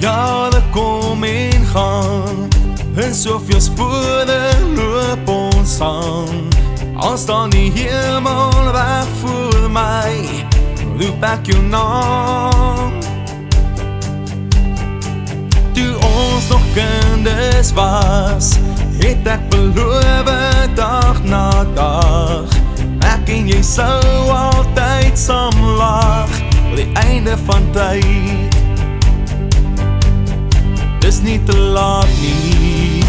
Jare kom en gaan En soveel spore loop ons aan. Als dan die hemel weg voor my Roep ek jou naam Toe ons nog kinders was Het ek beloof dag na dag Ek en jy sou altyd saam lag Op die einde van tyd Dis nie te laat nie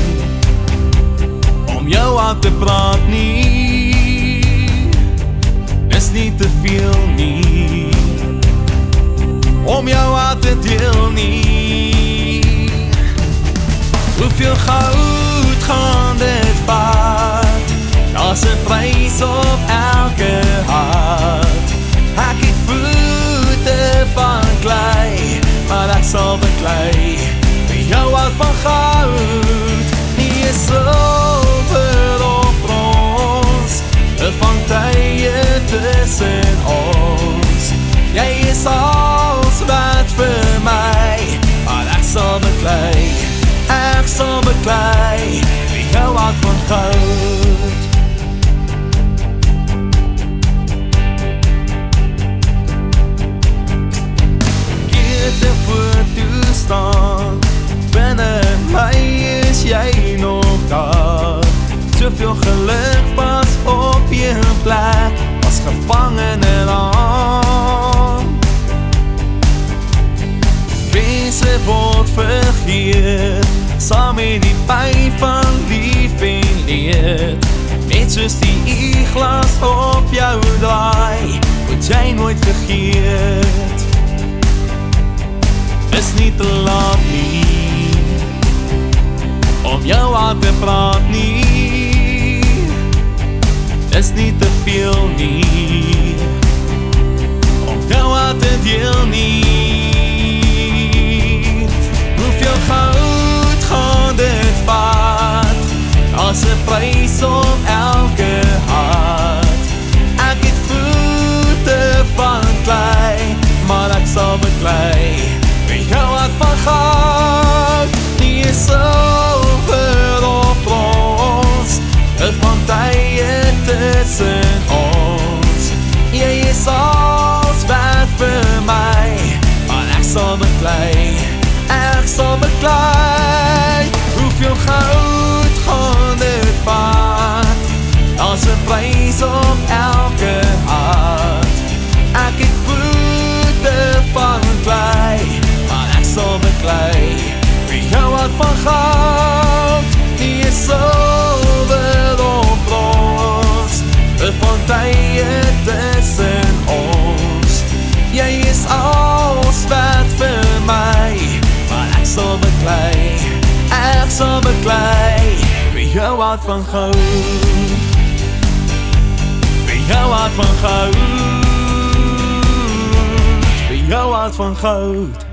Om jou aan te praat nie. Dis nie te veel nie Om jou aan te deel nie. Hoeveel goud gaan dit vaat Daar's 'n prys op elke hart Soveel geluk was op je plek Was gevangen en aan. Mense word vergeet Saam met die pijn van lief en leed Net soos die glas op jou draai Moet jy nooit vergeet. Is nie te laat nie om jou aan te praat nie Een prijs om elke hart Ek het voete van klei Maar ek sal beklei. Vir jou hart van goud Nie is so van tye tussen ons. Jy is als wat vir my Maar ek sal beklei, ek sal beklei. Hoeveel goud Een prijs op elke hart Ek het voete van klei Maar ek sal beklei Vir jou hart van goud. Die is so van tye tussen ons. Jy is als wat vir my Maar ek sal beklei, ek sal beklei Vir jou hart van goud Vir jou hart van goud. Vir jou hart van goud